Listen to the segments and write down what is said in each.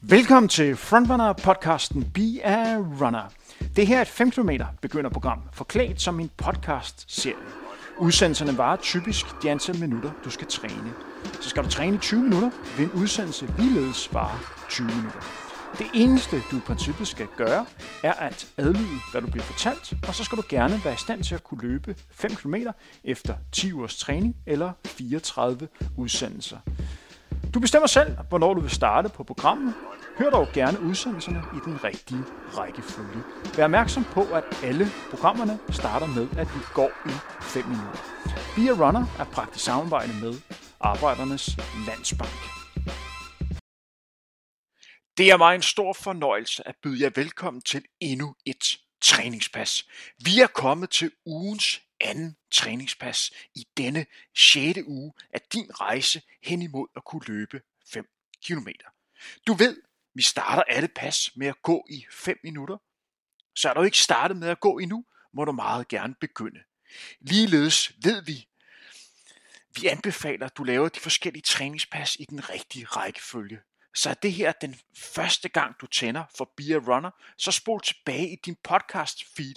Velkommen til Frontrunner podcasten Be a Runner. Det her er et 5 km begynderprogram, forklædt som en podcast-serie. Udsendelserne varer typisk de antal minutter, du skal træne. Så skal du træne i 20 minutter, vil en udsendelse ligeledes vare 20 minutter. Det eneste, du i princippet skal gøre, er at adlyde, hvad du bliver fortalt, og så skal du gerne være i stand til at kunne løbe 5 km efter 10 ugers træning eller 34 udsendelser. Du bestemmer selv, hvornår du vil starte på programmet. Hør dog gerne udsendelserne i den rigtige rækkefølge. Vær opmærksom på, at alle programmerne starter med, at vi går i 5 minutter. Be a Runner er praktisk samarbejde med Arbejdernes Landsbank. Det er mig en stor fornøjelse at byde jer velkommen til endnu et træningspas. Vi er kommet til ugens anden træningspas i denne 6. uge af din rejse hen imod at kunne løbe 5 km. Du ved, vi starter alle pas med at gå i 5 minutter. Så er du ikke startet med at gå endnu, må du meget gerne begynde. Ligeledes ved vi, vi anbefaler, at du laver de forskellige træningspas i den rigtige rækkefølge. Så er det her den første gang, du tænder for Be a Runner, så spol tilbage i din podcast feed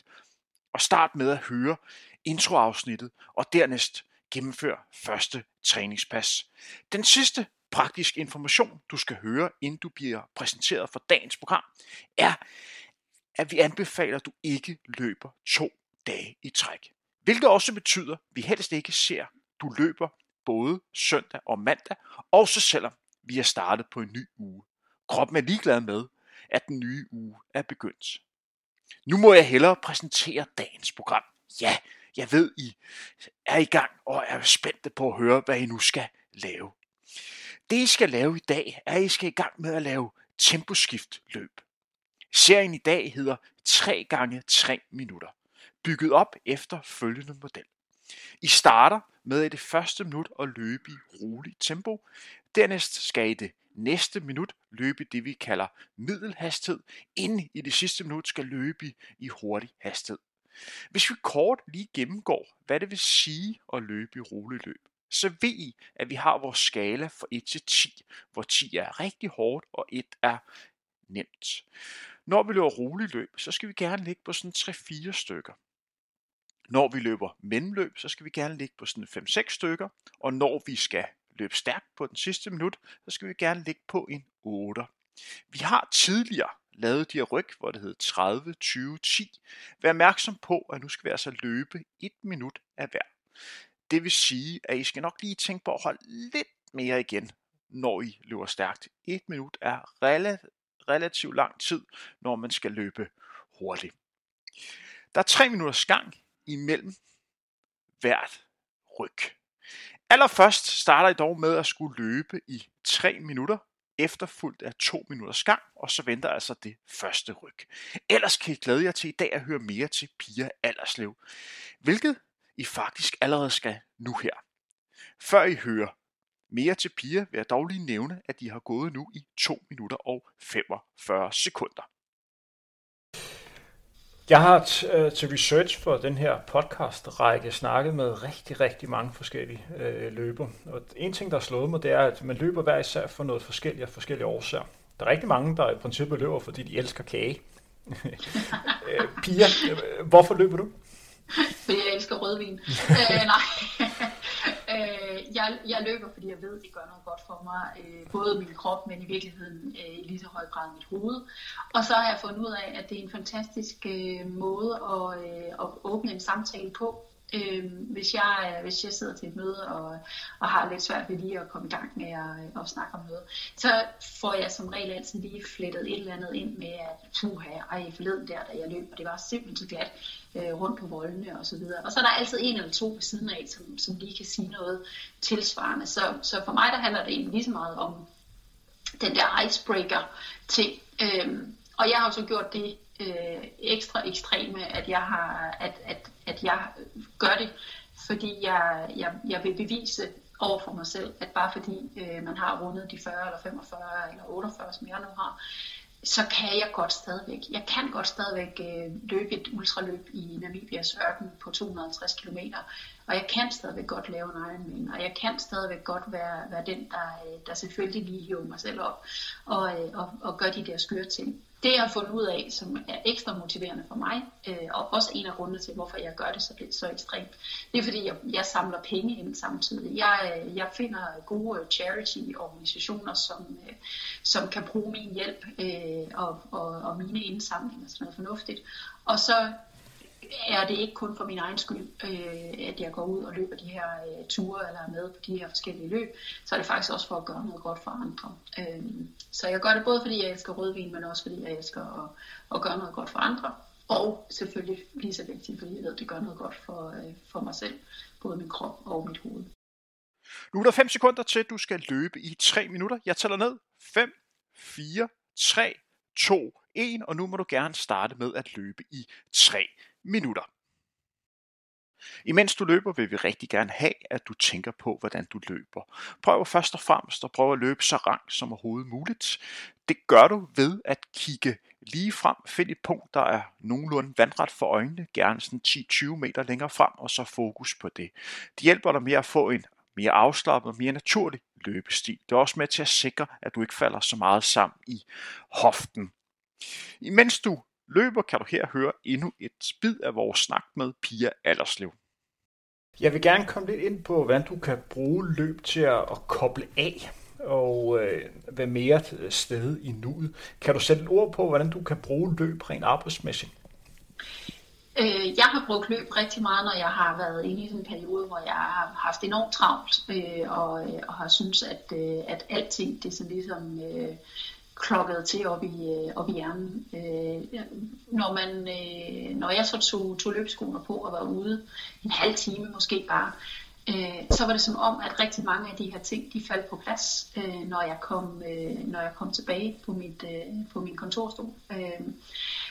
og start med at høre introafsnittet og dernæst gennemfør første træningspas. Den sidste praktisk information, du skal høre, inden du bliver præsenteret for dagens program, er, at vi anbefaler, at du ikke løber to dage i træk. Hvilket også betyder, at vi helst ikke ser, at du løber både søndag og mandag, også selvom vi er startet på en ny uge. Kroppen er ligeglad med, at den nye uge er begyndt. Nu må jeg hellere præsentere dagens program. Ja, jeg ved, I er i gang og er spændte på at høre, hvad I nu skal lave. Det I skal lave i dag, er, at I skal i gang med at lave temposkiftløb. Serien i dag hedder 3 gange 3 minutter, bygget op efter følgende model. I starter med i det første minut at løbe i roligt tempo. Dernæst skal I det næste minut løbe det, vi kalder middelhastighed, inden i det sidste minut skal løbe i hurtig hastighed. Hvis vi kort lige gennemgår, hvad det vil sige at løbe i roligt løb, så ved I, at vi har vores skala fra 1 til 10, hvor 10 er rigtig hårdt, og 1 er nemt. Når vi løber roligt løb, så skal vi gerne ligge på sådan 3-4 stykker. Når vi løber mellemløb, så skal vi gerne ligge på sådan 5-6 stykker, og når vi skal løbe stærkt på den sidste minut, så skal vi gerne ligge på en 8. Vi har tidligere lavet de her ryg, hvor det hed 30, 20, 10. Vær opmærksom på, at nu skal vi altså løbe 1 minut af hver. Det vil sige, at I skal nok lige tænke på at holde lidt mere igen, når I løber stærkt. 1 minut er relativt lang tid, når man skal løbe hurtigt. Der er 3 minutters gang imellem hvert ryg. Allerførst starter I dog med at skulle løbe i 3 minutter, efterfulgt af 2 minutters gang, og så venter altså det første ryg. Ellers kan I glæde jer til i dag at høre mere til Pia Alderslev, hvilket I faktisk allerede skal nu her. Før I hører mere til Pia, vil jeg dog lige nævne, at de har gået nu i 2 minutter og 45 sekunder. Jeg har t- øh, til research for den her podcast-række snakket med rigtig, rigtig mange forskellige øh, løber. Og en ting, der har slået mig, det er, at man løber hver især for noget forskelligt og forskellige årsager. Der er rigtig mange, der i princippet løber, fordi de elsker kage. Øh, Pia, øh, hvorfor løber du? Fordi jeg elsker rødvin. øh, nej. jeg, jeg løber, fordi jeg ved, det gør noget godt for mig. Øh, både min krop, men i virkeligheden øh, i lige så høj grad mit hoved. Og så har jeg fundet ud af, at det er en fantastisk øh, måde at, øh, at åbne en samtale på. Øh, hvis, jeg, øh, hvis jeg sidder til et møde og, og har lidt svært ved lige at komme i gang med at, øh, at snakke om noget, så får jeg som regel altid lige flettet et eller andet ind med, at puha, ej, forleden der, da jeg løb, og det var simpelthen så glat øh, rundt på voldene og så videre. Og så er der altid en eller to ved siden af, som, som lige kan sige noget tilsvarende. Så, så for mig der handler det egentlig lige så meget om den der icebreaker ting. Øhm, og jeg har jo så gjort det øh, ekstra ekstreme, at jeg har, at, at, at jeg gør det, fordi jeg, jeg, jeg vil bevise over for mig selv, at bare fordi øh, man har rundet de 40 eller 45 eller 48, som jeg nu har, så kan jeg godt stadigvæk. Jeg kan godt stadigvæk øh, løbe et ultraløb i Namibias ørken på 250 km, og jeg kan stadigvæk godt lave en Ironman, og jeg kan stadigvæk godt være, være den, der, øh, der selvfølgelig lige hiver mig selv op og, øh, og, og gør de der skøre ting det jeg har fundet ud af, som er ekstra motiverende for mig, øh, og også en af grundene til, hvorfor jeg gør det så, så ekstremt, det er fordi, jeg, jeg samler penge ind samtidig. Jeg, øh, jeg finder gode charity-organisationer, som, øh, som kan bruge min hjælp øh, og, og, og mine indsamlinger, sådan noget fornuftigt. Og så er det ikke kun for min egen skyld, øh, at jeg går ud og løber de her øh, ture, eller er med på de her forskellige løb, så er det faktisk også for at gøre noget godt for andre. Øh, så jeg gør det både fordi jeg elsker rødvin, men også fordi jeg elsker at, at gøre noget godt for andre. Og selvfølgelig lige så vigtigt, fordi jeg ved, at det gør noget godt for, øh, for mig selv, både min krop og mit hoved. Nu er der 5 sekunder til, at du skal løbe i 3 minutter. Jeg tæller ned. 5, 4, 3, 2, 1, og nu må du gerne starte med at løbe i 3 minutter. Imens du løber, vil vi rigtig gerne have, at du tænker på, hvordan du løber. Prøv først og fremmest at prøve at løbe så rank som overhovedet muligt. Det gør du ved at kigge lige frem, find et punkt, der er nogenlunde vandret for øjnene, gerne sådan 10-20 meter længere frem, og så fokus på det. Det hjælper dig med at få en mere afslappet og mere naturlig løbestil. Det er også med til at sikre, at du ikke falder så meget sammen i hoften. Imens du løber, kan du her høre endnu et bid af vores snak med Pia Allerslev. Jeg vil gerne komme lidt ind på, hvordan du kan bruge løb til at, at koble af og øh, være mere sted i nuet. Kan du sætte et ord på, hvordan du kan bruge løb rent arbejdsmæssigt? Øh, jeg har brugt løb rigtig meget, når jeg har været inde i sådan en periode, hvor jeg har haft enormt travlt, øh, og, øh, og har synes at, øh, at alting det sådan ligesom øh, klokket til op i, øh, op i hjernen. Øh, når, man, øh, når jeg så tog, tog løbskoene på og var ude en halv time måske bare, øh, så var det som om, at rigtig mange af de her ting, de faldt på plads, øh, når, jeg kom, øh, når jeg kom tilbage på, mit, øh, på min kontorstol. Øh,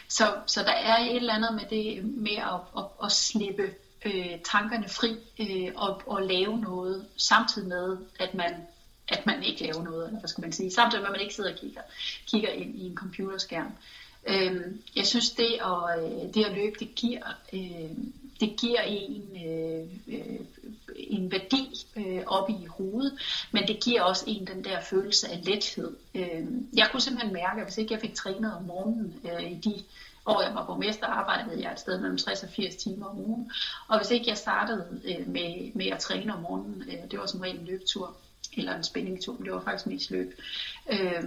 så, så der er et eller andet med det med at, at, at slippe øh, tankerne fri øh, og, og lave noget, samtidig med, at man at man ikke laver noget, eller hvad skal man sige, samtidig med at man ikke sidder og kigger, kigger ind i en computerskærm. Øhm, jeg synes, det at, øh, det at løbe, det giver, øh, det giver en, øh, øh, en værdi øh, op i hovedet, men det giver også en den der følelse af lethed. Øh, jeg kunne simpelthen mærke, at hvis ikke jeg fik trænet om morgenen øh, i de år jeg var borgmester, arbejdede jeg et sted mellem 60 og 80 timer om ugen. Og hvis ikke jeg startede øh, med, med at træne om morgenen, øh, det var som regel en løbetur, eller en spændingtur, men det var faktisk mest løb. Øh,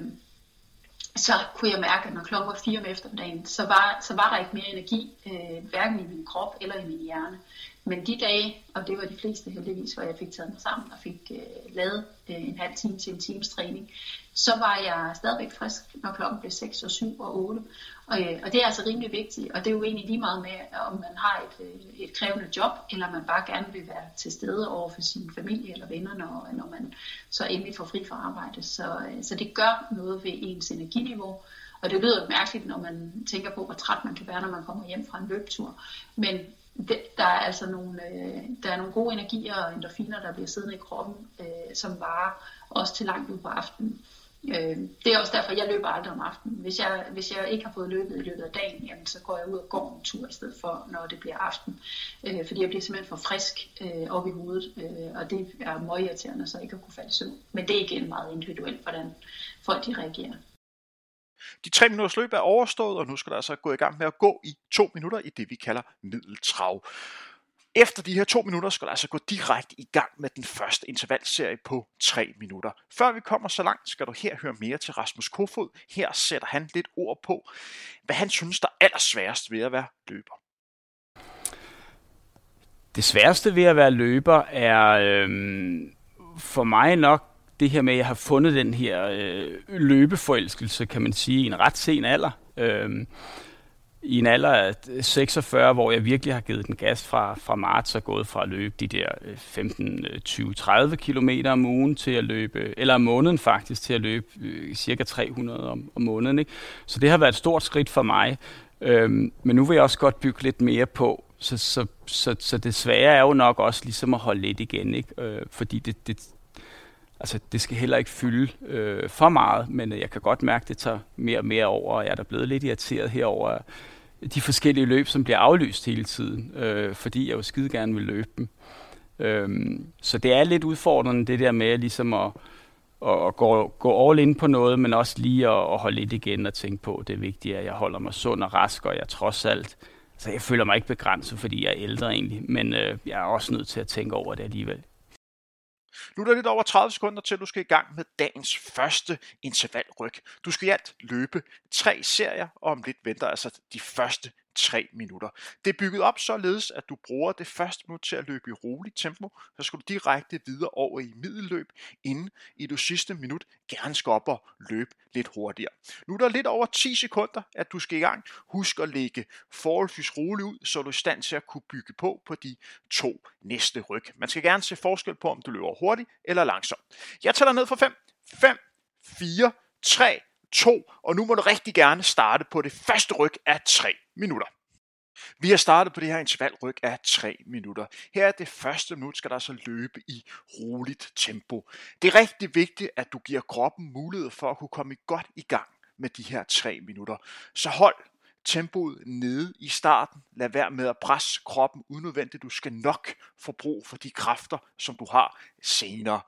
så kunne jeg mærke, at når klokken var fire om eftermiddagen, så var, så var der ikke mere energi, øh, hverken i min krop eller i min hjerne. Men de dage, og det var de fleste heldigvis, hvor jeg fik taget mig sammen og fik øh, lavet øh, en halv time til en times træning, så var jeg stadigvæk frisk, når klokken blev 6 og 7 og 8. Og, øh, og det er altså rimelig vigtigt, og det er jo egentlig lige meget med, om man har et, øh, et krævende job, eller man bare gerne vil være til stede over for sin familie eller venner, når, når man så endelig får fri fra arbejde. Så, øh, så det gør noget ved ens energiniveau, og det lyder mærkeligt, når man tænker på, hvor træt man kan være, når man kommer hjem fra en løbetur. Men det, der er altså nogle, øh, der er nogle gode energier og endorfiner, der bliver siddende i kroppen, øh, som varer også til langt ud på aftenen. Øh, det er også derfor, jeg løber aldrig om aftenen. Hvis jeg, hvis jeg ikke har fået løbet i løbet af dagen, jamen, så går jeg ud og går en tur i stedet for, når det bliver aften. Øh, fordi jeg bliver simpelthen for frisk øh, op i hovedet, øh, og det er meget irriterende, så ikke at kunne falde i søvn. Men det er igen meget individuelt, hvordan folk de reagerer. De tre minutters løb er overstået, og nu skal der altså gå i gang med at gå i to minutter i det, vi kalder middeltrav. Efter de her to minutter skal du altså gå direkte i gang med den første intervalserie på 3 minutter. Før vi kommer så langt, skal du her høre mere til Rasmus Kofod. Her sætter han lidt ord på, hvad han synes, der er allersværest ved at være løber. Det sværeste ved at være løber er øhm, for mig nok det her med, at jeg har fundet den her øh, løbeforelskelse, kan man sige, i en ret sen alder. Øhm, i en alder af 46, hvor jeg virkelig har givet den gas fra, fra marts og gået fra at løbe de der 15, 20, 30 km om ugen til at løbe, eller om måneden faktisk, til at løbe øh, cirka 300 om, om måneden. Ikke? Så det har været et stort skridt for mig. Øhm, men nu vil jeg også godt bygge lidt mere på, så, så, så, så det svære er jo nok også ligesom at holde lidt igen, ikke? Øh, fordi det, det, altså, det skal heller ikke fylde øh, for meget, men jeg kan godt mærke, at det tager mere og mere over, og jeg er da blevet lidt irriteret herover de forskellige løb, som bliver aflyst hele tiden, øh, fordi jeg jo skide gerne vil løbe dem. Øhm, så det er lidt udfordrende, det der med ligesom at, at gå, gå all in på noget, men også lige at, at holde lidt igen og tænke på, det er vigtigt, at jeg holder mig sund og rask, og jeg trods alt, så jeg føler mig ikke begrænset, fordi jeg er ældre egentlig, men øh, jeg er også nødt til at tænke over det alligevel. Nu er der lidt over 30 sekunder til, du skal i gang med dagens første intervalryg. Du skal i alt løbe tre serier, og om lidt venter altså de første 3 minutter. Det er bygget op således, at du bruger det første minut til at løbe i roligt tempo, så skal du direkte videre over i middelløb, inden i det sidste minut gerne skal op og løbe lidt hurtigere. Nu er der lidt over 10 sekunder, at du skal i gang. Husk at lægge forholdsvis roligt ud, så du er i stand til at kunne bygge på på de to næste ryg. Man skal gerne se forskel på, om du løber hurtigt eller langsomt. Jeg tæller ned fra 5, 5, 4, 3, 2, og nu må du rigtig gerne starte på det første ryg af 3 minutter. Vi har startet på det her intervalryg af 3 minutter. Her er det første minut, skal der så løbe i roligt tempo. Det er rigtig vigtigt, at du giver kroppen mulighed for at kunne komme godt i gang med de her 3 minutter. Så hold tempoet nede i starten. Lad være med at presse kroppen unødvendigt. Du skal nok få brug for de kræfter, som du har senere.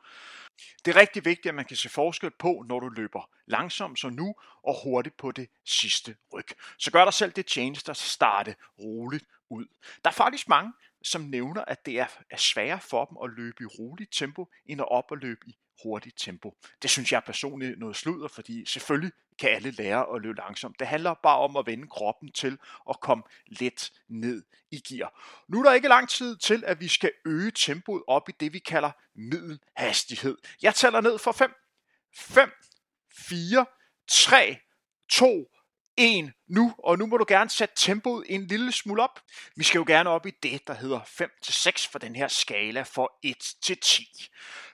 Det er rigtig vigtigt, at man kan se forskel på, når du løber langsomt som nu, og hurtigt på det sidste ryg. Så gør dig selv det tjeneste at starte roligt ud. Der er faktisk mange, som nævner, at det er sværere for dem at løbe i roligt tempo, end at op og løbe i hurtigt tempo. Det synes jeg personligt noget sludder, fordi selvfølgelig kan alle lære at løbe langsomt. Det handler bare om at vende kroppen til at komme let ned i gear. Nu er der ikke lang tid til, at vi skal øge tempoet op i det, vi kalder middelhastighed. Jeg tæller ned for 5, 5, 4, 3, 2, en nu, og nu må du gerne sætte tempoet en lille smule op. Vi skal jo gerne op i det, der hedder 5-6 for den her skala for 1-10.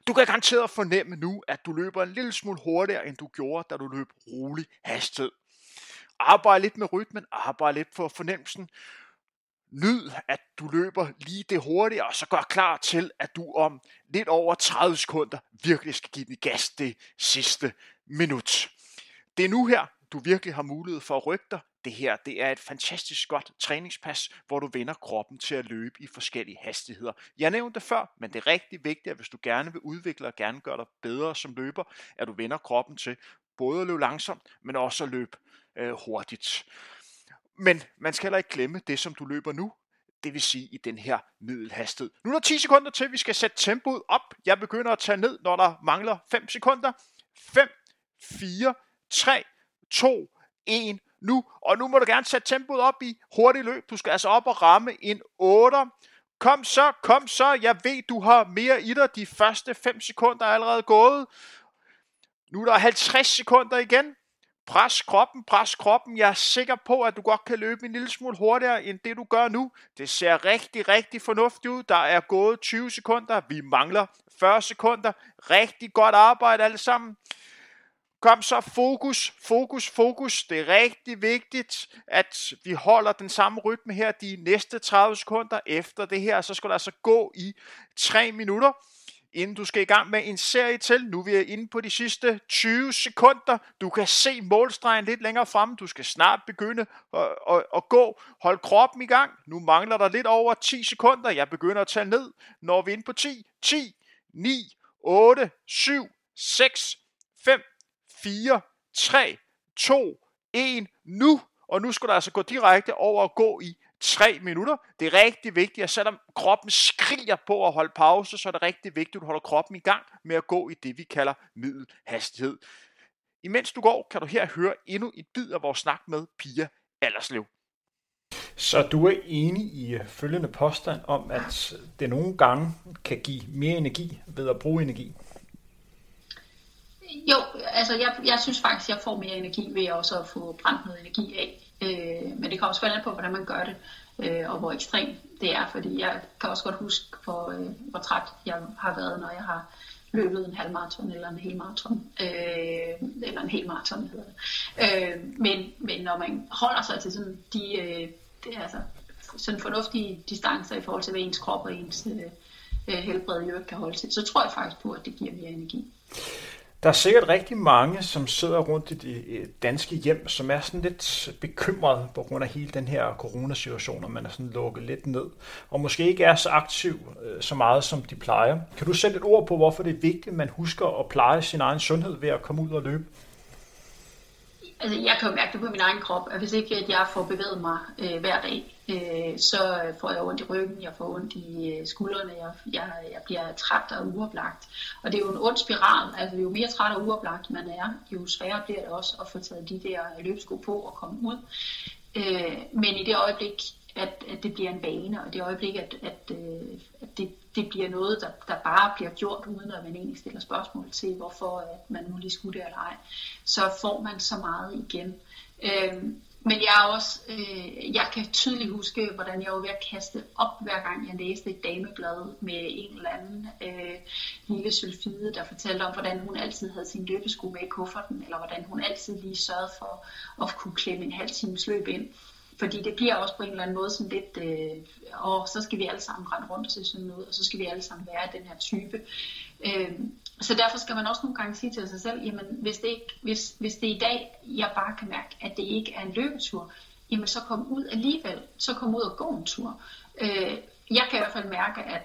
Du kan garanteret fornemme nu, at du løber en lille smule hurtigere, end du gjorde, da du løb rolig hastighed. Arbejd lidt med rytmen, arbejd lidt for fornemmelsen. Nyd, at du løber lige det hurtigere, og så gør klar til, at du om lidt over 30 sekunder virkelig skal give den gas det sidste minut. Det er nu her, du virkelig har mulighed for at rykke dig. Det her det er et fantastisk godt træningspas, hvor du vender kroppen til at løbe i forskellige hastigheder. Jeg nævnte det før, men det er rigtig vigtigt, at hvis du gerne vil udvikle og gerne gøre dig bedre som løber, at du vender kroppen til både at løbe langsomt, men også at løbe øh, hurtigt. Men man skal heller ikke glemme det, som du løber nu, det vil sige i den her middelhastighed. Nu er der 10 sekunder til, vi skal sætte tempoet op. Jeg begynder at tage ned, når der mangler 5 sekunder. 5, 4, 3, 2, 1, nu. Og nu må du gerne sætte tempoet op i hurtigt løb. Du skal altså op og ramme en 8. Kom så, kom så. Jeg ved, du har mere i dig. De første 5 sekunder er allerede gået. Nu er der 50 sekunder igen. Pres kroppen, pres kroppen. Jeg er sikker på, at du godt kan løbe en lille smule hurtigere, end det du gør nu. Det ser rigtig, rigtig fornuftigt ud. Der er gået 20 sekunder. Vi mangler 40 sekunder. Rigtig godt arbejde alle sammen. Kom så, fokus, fokus, fokus. Det er rigtig vigtigt, at vi holder den samme rytme her de næste 30 sekunder. Efter det her, så skal du altså gå i 3 minutter, inden du skal i gang med en serie til. Nu er vi inde på de sidste 20 sekunder. Du kan se målstregen lidt længere frem. Du skal snart begynde at, at, at gå. Hold kroppen i gang. Nu mangler der lidt over 10 sekunder. Jeg begynder at tage ned, når vi er inde på 10, 10, 9, 8, 7, 6, 5, 4, 3, 2, 1, nu. Og nu skal du altså gå direkte over og gå i 3 minutter. Det er rigtig vigtigt, at selvom kroppen skriger på at holde pause, så er det rigtig vigtigt, at du holder kroppen i gang med at gå i det, vi kalder middelhastighed. Imens du går, kan du her høre endnu et bid af vores snak med Pia Allerslev. Så du er enig i følgende påstand om, at det nogle gange kan give mere energi ved at bruge energi? Jo, altså jeg, jeg synes faktisk, jeg får mere energi ved også at få brændt noget energi af. Øh, men det kommer selvfølgelig an på, hvordan man gør det, øh, og hvor ekstremt det er. Fordi jeg kan også godt huske, hvor, øh, hvor træt jeg har været, når jeg har løbet en halv maraton eller en hel maraton. Øh, eller en hel maraton hedder det. Øh, men, men når man holder sig til sådan de, øh, det er altså sådan fornuftige distancer i forhold til, hvad ens krop og ens øh, øh, helbred i øvrigt kan holde til, så tror jeg faktisk på, at det giver mere energi. Der er sikkert rigtig mange, som sidder rundt i de øh, danske hjem, som er sådan lidt bekymret på grund af hele den her coronasituation, og man er sådan lukket lidt ned, og måske ikke er så aktiv øh, så meget, som de plejer. Kan du sætte et ord på, hvorfor det er vigtigt, at man husker at pleje sin egen sundhed ved at komme ud og løbe? Altså jeg kan jo mærke det på min egen krop, at hvis ikke at jeg får bevæget mig øh, hver dag, øh, så får jeg ondt i ryggen, jeg får ondt i øh, skuldrene, jeg, jeg, jeg bliver træt og uoplagt. Og det er jo en ond spiral, altså jo mere træt og uoplagt man er, jo sværere bliver det også at få taget de der løbsko på og komme ud. Øh, men i det øjeblik, at, at det bliver en vane, og det øjeblik, at, at, øh, at det, det bliver noget, der, der bare bliver gjort, uden at man egentlig stiller spørgsmål til, hvorfor at man nu lige skulle det eller ej, så får man så meget igen. Øhm, men jeg er også, øh, jeg kan tydeligt huske, hvordan jeg var ved at kaste op, hver gang jeg læste et dameblad med en eller anden øh, lille sylfide, der fortalte om, hvordan hun altid havde sin løbesko med i kufferten, eller hvordan hun altid lige sørgede for at kunne klemme en halv times løb ind. Fordi det bliver også på en eller anden måde sådan lidt, øh, og så skal vi alle sammen rende rundt og se sådan noget, og så skal vi alle sammen være den her type. Øh, så derfor skal man også nogle gange sige til sig selv, jamen hvis det, ikke, hvis, hvis det i dag, jeg bare kan mærke, at det ikke er en løbetur, jamen så kom ud alligevel, så kom ud og gå en tur. Øh, jeg kan i hvert fald mærke, at,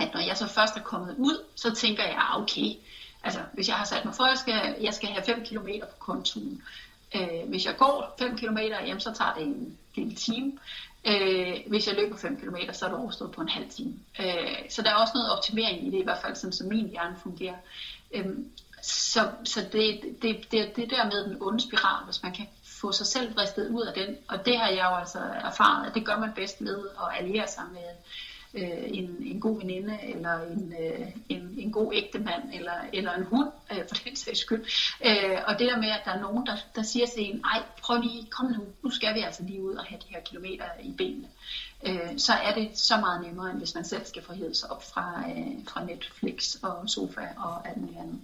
at når jeg så først er kommet ud, så tænker jeg, ah, okay, altså hvis jeg har sat mig for, at jeg skal, jeg skal have 5 km på kontoen, Øh, hvis jeg går 5 km, jamen, så tager det en lille time. Øh, hvis jeg løber 5 km, så er det overstået på en halv time. Øh, så der er også noget optimering i det, i hvert fald sådan som min hjerne fungerer. Øh, så så det, det, det, det der med den onde spiral, hvis man kan få sig selv vristet ud af den, og det har jeg jo altså erfaret, at det gør man bedst med at alliere sig med øh, en, en god veninde, eller en, øh, en, en god ægtemand, eller, eller en hund, øh, for den sags skyld. Øh, og det der med, at der er nogen, der, der siger til en, ej, prøv lige, kom nu, nu skal vi altså lige ud og have de her kilometer i benene. Øh, så er det så meget nemmere, end hvis man selv skal forhede sig op fra, øh, fra Netflix og sofa og alt muligt andet.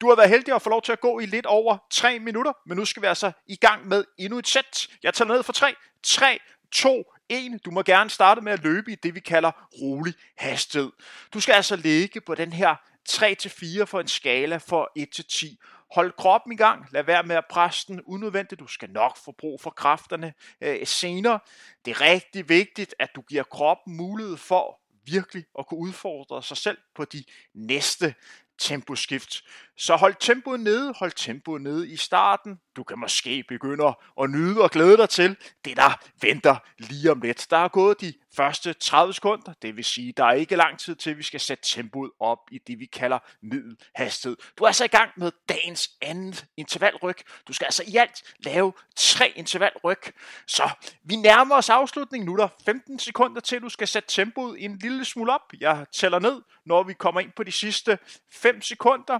Du har været heldig at få lov til at gå i lidt over 3 minutter, men nu skal vi altså i gang med endnu et sæt. Jeg tager ned for 3, 3, 2, 1. Du må gerne starte med at løbe i det, vi kalder rolig hastighed. Du skal altså ligge på den her 3-4 for en skala for 1-10. Hold kroppen i gang. Lad være med at presse den unødvendigt. Du skal nok få brug for kræfterne øh, senere. Det er rigtig vigtigt, at du giver kroppen mulighed for virkelig at kunne udfordre sig selv på de næste temposkift. Så hold tempoet nede, hold tempoet nede i starten. Du kan måske begynde at nyde og glæde dig til det, der venter lige om lidt. Der er gået de første 30 sekunder, det vil sige, der er ikke lang tid til, at vi skal sætte tempoet op i det, vi kalder middelhastighed. Du er altså i gang med dagens andet intervalryk. Du skal altså i alt lave tre intervalryk. Så vi nærmer os afslutningen. Nu er der 15 sekunder til, du skal sætte tempoet en lille smule op. Jeg tæller ned, når vi kommer ind på de sidste 5 sekunder.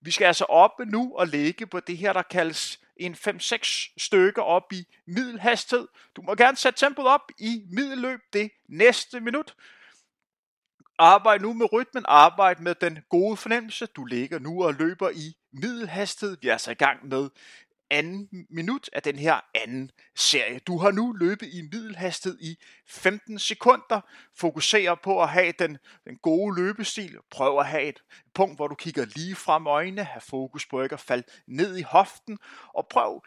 Vi skal altså op nu og lægge på det her, der kaldes en 5-6 stykker op i middelhastighed. Du må gerne sætte tempoet op i middelløb det næste minut. Arbejd nu med rytmen, arbejd med den gode fornemmelse. Du ligger nu og løber i middelhastighed. Vi er altså i gang med anden minut af den her anden serie. Du har nu løbet i middelhastighed i 15 sekunder. Fokuser på at have den, den gode løbestil. Prøv at have et punkt, hvor du kigger lige frem øjnene. Have fokus på ikke at falde ned i hoften. Og prøv,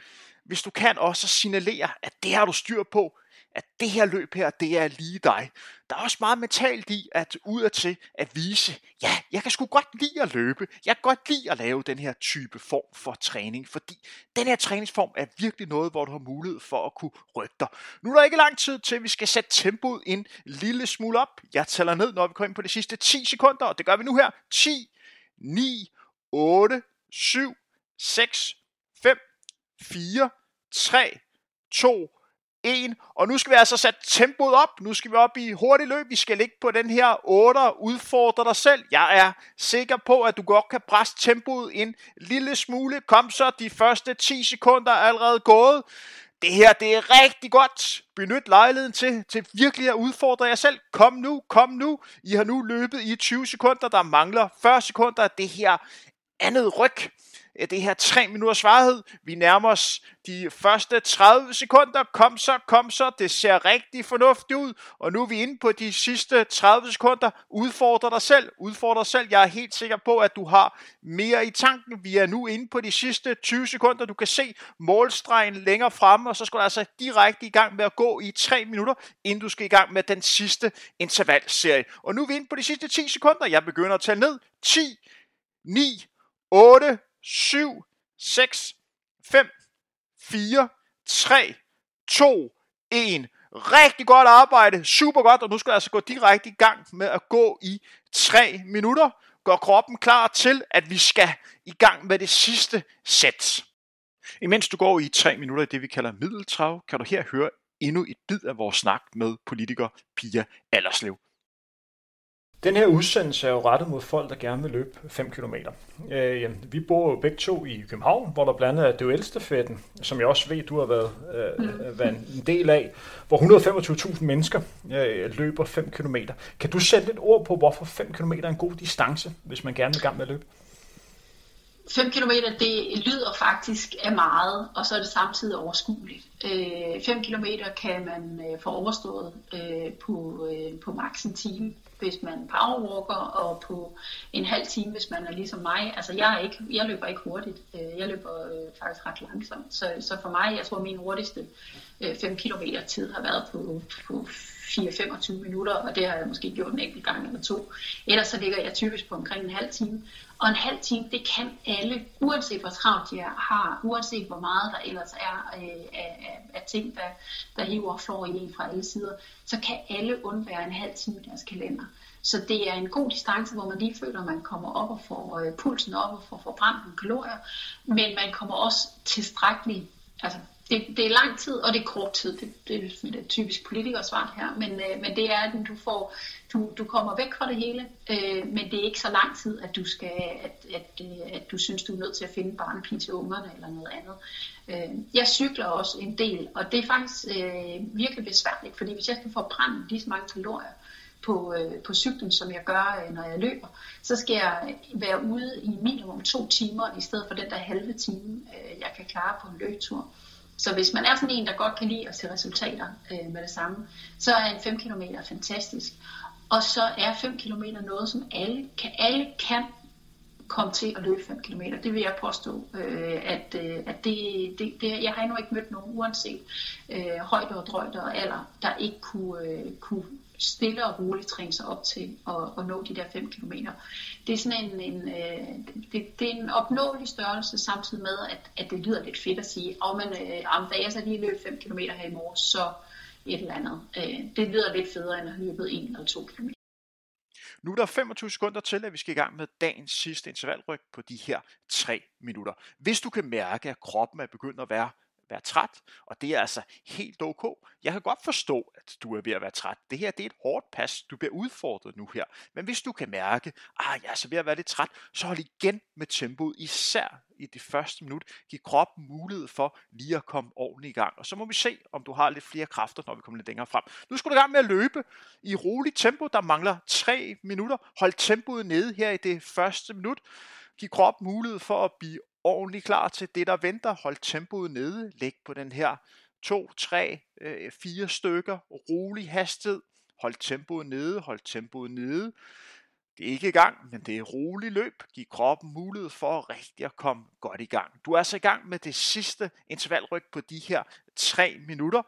hvis du kan, også signalere, at det har du styr på at det her løb her, det er lige dig. Der er også meget mentalt i at udadtil at vise, ja, jeg kan sgu godt lide at løbe. Jeg kan godt lide at lave den her type form for træning, fordi den her træningsform er virkelig noget, hvor du har mulighed for at kunne rykke dig. Nu er der ikke lang tid til, at vi skal sætte tempoet en lille smule op. Jeg tæller ned, når vi kommer ind på de sidste 10 sekunder, og det gør vi nu her. 10, 9, 8, 7, 6, 5, 4, 3, 2, 1. Og nu skal vi altså sætte tempoet op. Nu skal vi op i hurtigt løb. Vi skal ligge på den her 8 udfordre dig selv. Jeg er sikker på, at du godt kan presse tempoet en lille smule. Kom så, de første 10 sekunder er allerede gået. Det her, det er rigtig godt. Benyt lejligheden til, til virkelig at udfordre jer selv. Kom nu, kom nu. I har nu løbet i 20 sekunder. Der mangler 40 sekunder af det her andet ryg det her 3 minutters varighed. Vi nærmer os de første 30 sekunder. Kom så, kom så. Det ser rigtig fornuftigt ud. Og nu er vi inde på de sidste 30 sekunder. Udfordre dig selv. Udfordre dig selv. Jeg er helt sikker på, at du har mere i tanken. Vi er nu inde på de sidste 20 sekunder. Du kan se målstregen længere fremme, og så skal du altså direkte i gang med at gå i 3 minutter, inden du skal i gang med den sidste intervalserie. Og nu er vi inde på de sidste 10 sekunder. Jeg begynder at tælle ned. 10, 9, 8, 7, 6, 5, 4, 3, 2, 1. Rigtig godt arbejde, super godt, og nu skal jeg altså gå direkte i gang med at gå i 3 minutter. Gør kroppen klar til, at vi skal i gang med det sidste sæt. Imens du går i 3 minutter i det, vi kalder middeltrav, kan du her høre endnu et bid af vores snak med politiker Pia Allerslev. Den her udsendelse er jo rettet mod folk, der gerne vil løbe 5 km. Øh, vi bor jo begge to i København, hvor der blandt andet er duelstafetten, som jeg også ved, du har været, øh, været en del af, hvor 125.000 mennesker øh, løber 5 km. Kan du sætte lidt ord på, hvorfor 5 km er en god distance, hvis man gerne vil gang med at løbe? 5 km, det lyder faktisk af meget, og så er det samtidig overskueligt. 5 øh, km kan man øh, få overstået øh, på, på maks en time hvis man powerwalker, og på en halv time, hvis man er ligesom mig. Altså, jeg, er ikke, jeg løber ikke hurtigt. Øh, jeg løber øh, faktisk ret langsomt. Så, så for mig, jeg tror, min hurtigste 5 øh, km tid har været på, på 4-25 minutter, og det har jeg måske gjort en enkelt gang eller to. Ellers så ligger jeg typisk på omkring en halv time. Og en halv time, det kan alle, uanset hvor travlt de har, uanset hvor meget der ellers er øh, af, af, af ting, der, der hiver og flår i en fra alle sider, så kan alle undvære en halv time i deres kalender. Så det er en god distance, hvor man lige føler, at man kommer op og får øh, pulsen op og får forbrændt nogle kalorier, men man kommer også tilstrækkeligt, altså det, det er lang tid, og det er kort tid. Det, det, er sådan et typisk politikersvar her, men, øh, men det er, at du, får, du, du kommer væk fra det hele, øh, men det er ikke så lang tid, at du skal, at, at, øh, at du synes, du er nødt til at finde barnepige til ungerne eller noget andet. Øh, jeg cykler også en del, og det er faktisk øh, virkelig besværligt, fordi hvis jeg skal forbrænde lige så mange kalorier, på, øh, på cyklen, som jeg gør, øh, når jeg løber, så skal jeg være ude i minimum to timer, i stedet for den der halve time, øh, jeg kan klare på en løbetur. Så hvis man er sådan en, der godt kan lide at se resultater øh, med det samme, så er en 5 km fantastisk. Og så er 5 km noget, som alle kan, alle kan komme til at løbe 5 km. Det vil jeg påstå, øh, at, øh, at det, det, det, jeg har endnu ikke mødt nogen, uanset øh, højde og drøjde og alder, der ikke kunne, øh, kunne stille og roligt træne sig op til at, at nå de der 5 km. Det er sådan en, en, øh, det, det er en opnåelig størrelse, samtidig med, at, at det lyder lidt fedt at sige, at man, øh, da jeg så lige løb 5 km her i morges, så et eller andet. Øh, det lyder lidt federe, end at have løbet 1 eller 2 km. Nu er der 25 sekunder til, at vi skal i gang med dagens sidste intervalryk på de her 3 minutter. Hvis du kan mærke, at kroppen er begyndt at være være træt, og det er altså helt ok. Jeg kan godt forstå, at du er ved at være træt. Det her det er et hårdt pas. Du bliver udfordret nu her. Men hvis du kan mærke, at ah, jeg er så ved at være lidt træt, så hold igen med tempoet, især i det første minut. Giv kroppen mulighed for lige at komme ordentligt i gang. Og så må vi se, om du har lidt flere kræfter, når vi kommer lidt længere frem. Nu skal du i gang med at løbe i roligt tempo. Der mangler 3 minutter. Hold tempoet nede her i det første minut. Giv kroppen mulighed for at blive ordentligt klar til det, der venter. Hold tempoet nede. Læg på den her 2, 3, 4 stykker. Rolig hastighed. Hold tempoet nede. Hold tempoet nede. Det er ikke i gang, men det er rolig løb. Giv kroppen mulighed for rigtig at komme godt i gang. Du er så i gang med det sidste intervalryg på de her 3 minutter.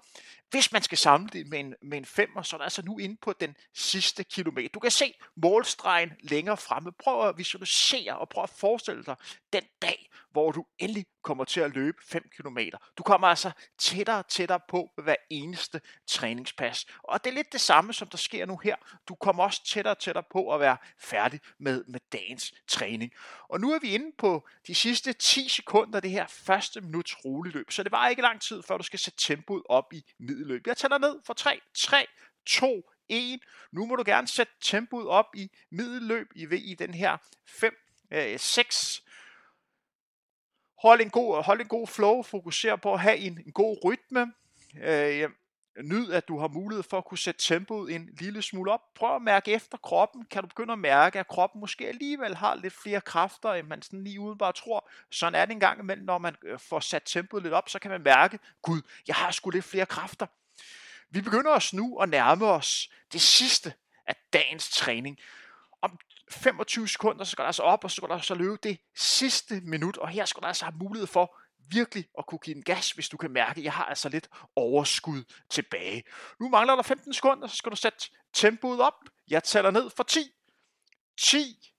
Hvis man skal samle det med en, med en femmer, så er der altså nu inde på den sidste kilometer. Du kan se målstregen længere fremme. Prøv at visualisere og prøv at forestille dig den dag, hvor du endelig kommer til at løbe 5 km. Du kommer altså tættere og tættere på hver eneste træningspas. Og det er lidt det samme, som der sker nu her. Du kommer også tættere og tættere på at være færdig med, med dagens træning. Og nu er vi inde på de sidste 10 sekunder af det her første minuts rolig løb. Så det var ikke lang tid, før du skal sætte tempoet op i middelløb. Jeg tæller ned for 3, 3, 2, 1. Nu må du gerne sætte tempoet op i middelløb i, i den her 5, øh, 6. Hold en, god, hold en god flow, fokuser på at have en, en god rytme. Øh, Nyd, at du har mulighed for at kunne sætte tempoet en lille smule op. Prøv at mærke efter kroppen. Kan du begynde at mærke, at kroppen måske alligevel har lidt flere kræfter, end man sådan lige udenbart tror. Sådan er det en gang imellem, når man øh, får sat tempoet lidt op, så kan man mærke, gud, jeg har sgu lidt flere kræfter. Vi begynder os nu at nærme os det sidste af dagens træning. Om 25 sekunder, så går der altså op, og så går der altså løbe det sidste minut, og her skal der altså have mulighed for virkelig at kunne give en gas, hvis du kan mærke, at jeg har altså lidt overskud tilbage. Nu mangler der 15 sekunder, så skal du sætte tempoet op. Jeg tæller ned for 10. 10,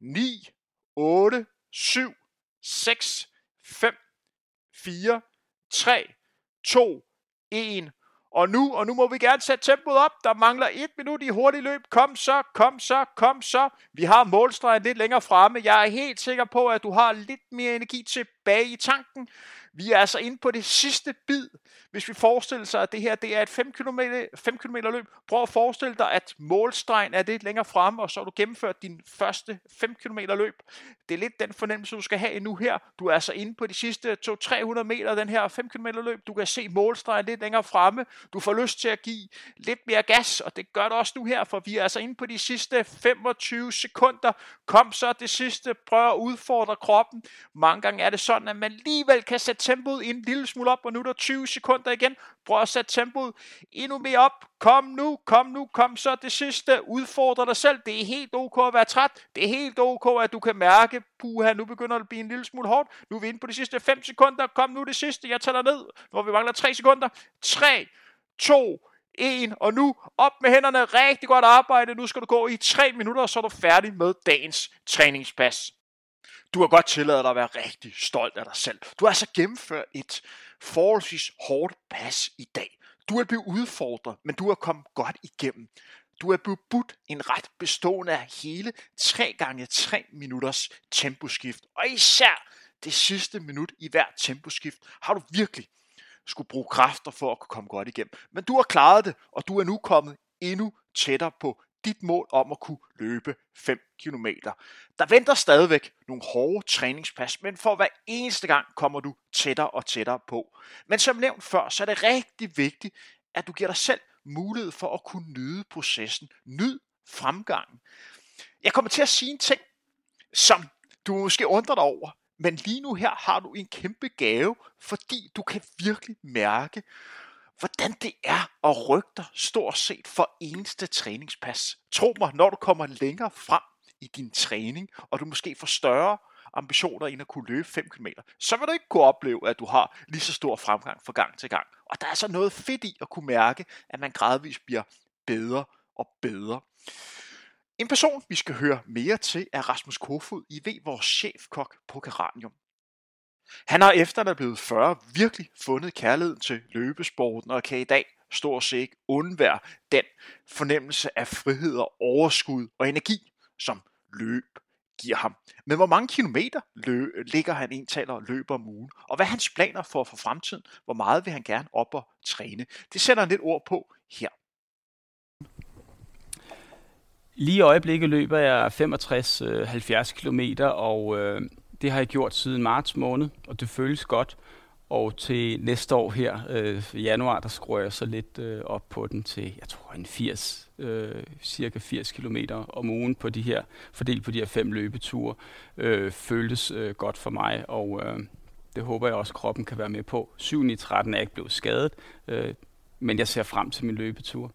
9, 8, 7, 6, 5, 4, 3, 2, 1. Og nu, og nu må vi gerne sætte tempoet op. Der mangler et minut i hurtigt løb. Kom så, kom så, kom så. Vi har målstregen lidt længere fremme. Jeg er helt sikker på, at du har lidt mere energi tilbage i tanken. Vi er altså inde på det sidste bid. Hvis vi forestiller sig, at det her det er et 5 km, 5 km løb, prøv at forestille dig, at målstregen er lidt længere fremme, og så har du gennemført din første 5 km løb. Det er lidt den fornemmelse, du skal have nu her. Du er altså inde på de sidste 200-300 meter den her 5 km løb. Du kan se målstregen lidt længere fremme. Du får lyst til at give lidt mere gas, og det gør du også nu her, for vi er altså inde på de sidste 25 sekunder. Kom så det sidste. Prøv at udfordre kroppen. Mange gange er det sådan, at man alligevel kan sætte tempoet en lille smule op, og nu er der 20 sekunder igen. Prøv at sætte tempoet endnu mere op. Kom nu, kom nu, kom så det sidste. Udfordre dig selv. Det er helt ok at være træt. Det er helt ok, at du kan mærke, puha, nu begynder det at blive en lille smule hårdt. Nu er vi inde på de sidste 5 sekunder. Kom nu det sidste. Jeg tæller ned. Nu vi mangler 3 sekunder. 3, 2, 1, og nu op med hænderne. Rigtig godt arbejde. Nu skal du gå i 3 minutter, og så er du færdig med dagens træningspas. Du har godt tilladet dig at være rigtig stolt af dig selv. Du har altså gennemført et forholdsvis hårdt pas i dag. Du er blevet udfordret, men du er kommet godt igennem. Du er blevet budt en ret bestående af hele 3 gange 3 minutters temposkift. Og især det sidste minut i hver temposkift har du virkelig skulle bruge kræfter for at kunne komme godt igennem. Men du har klaret det, og du er nu kommet endnu tættere på dit mål om at kunne løbe 5 km. Der venter stadigvæk nogle hårde træningspas, men for hver eneste gang kommer du tættere og tættere på. Men som nævnt før, så er det rigtig vigtigt, at du giver dig selv mulighed for at kunne nyde processen. Nyd fremgangen. Jeg kommer til at sige en ting, som du måske undrer dig over, men lige nu her har du en kæmpe gave, fordi du kan virkelig mærke, hvordan det er at rykke dig stort set for eneste træningspas. Tro mig, når du kommer længere frem i din træning, og du måske får større ambitioner end at kunne løbe 5 km, så vil du ikke kunne opleve, at du har lige så stor fremgang fra gang til gang. Og der er så noget fedt i at kunne mærke, at man gradvist bliver bedre og bedre. En person, vi skal høre mere til, er Rasmus Kofod, I ved, vores chefkok på Geranium. Han har efter at er blevet 40 virkelig fundet kærligheden til løbesporten og kan i dag stort set ikke undvære den fornemmelse af frihed og overskud og energi, som løb giver ham. Men hvor mange kilometer lø- ligger han indtaler taler og løber om ugen? Og hvad er hans planer for, for fremtiden? Hvor meget vil han gerne op og træne? Det sætter han lidt ord på her. Lige i øjeblikket løber jeg 65-70 øh, km, og øh, det har jeg gjort siden marts måned, og det føles godt. Og til næste år her, øh, januar, der skruer jeg så lidt øh, op på den til, jeg tror, en 80, øh, cirka 80 km om ugen på de her, fordelt på de her fem løbeture, øh, føltes øh, godt for mig, og øh, det håber jeg også, kroppen kan være med på. 7 i 13 er ikke blevet skadet, øh, men jeg ser frem til min løbetur.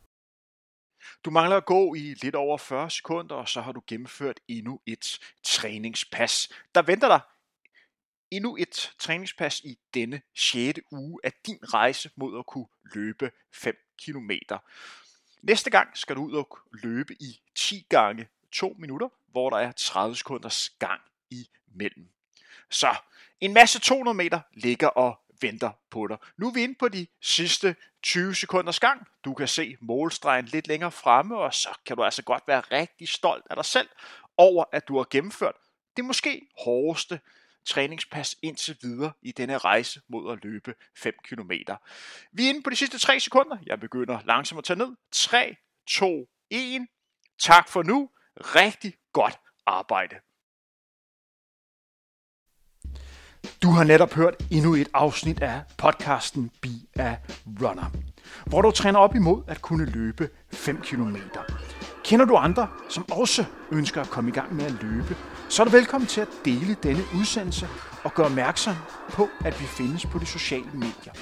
Du mangler at gå i lidt over 40 sekunder, og så har du gennemført endnu et træningspas. Der venter dig endnu et træningspas i denne 6. uge af din rejse mod at kunne løbe 5 km. Næste gang skal du ud og løbe i 10 gange 2 minutter, hvor der er 30 sekunders gang imellem. Så en masse 200 meter ligger og venter på dig. Nu er vi inde på de sidste 20 sekunders gang. Du kan se målstregen lidt længere fremme, og så kan du altså godt være rigtig stolt af dig selv over, at du har gennemført det måske hårdeste træningspas indtil videre i denne rejse mod at løbe 5 km. Vi er inde på de sidste 3 sekunder. Jeg begynder langsomt at tage ned. 3, 2, 1. Tak for nu. Rigtig godt arbejde. Du har netop hørt endnu et afsnit af podcasten Be a Runner. hvor du træner op imod at kunne løbe 5 km. Kender du andre, som også ønsker at komme i gang med at løbe, så er du velkommen til at dele denne udsendelse og gøre opmærksom på, at vi findes på de sociale medier.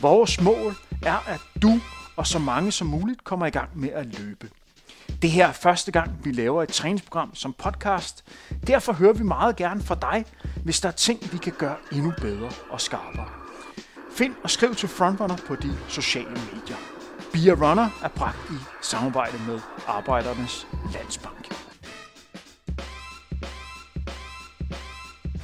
Vores mål er, at du og så mange som muligt kommer i gang med at løbe. Det her er første gang, vi laver et træningsprogram som podcast. Derfor hører vi meget gerne fra dig, hvis der er ting, vi kan gøre endnu bedre og skarpere. Find og skriv til Frontrunner på de sociale medier. Be a Runner er bragt i samarbejde med Arbejdernes Landsbank.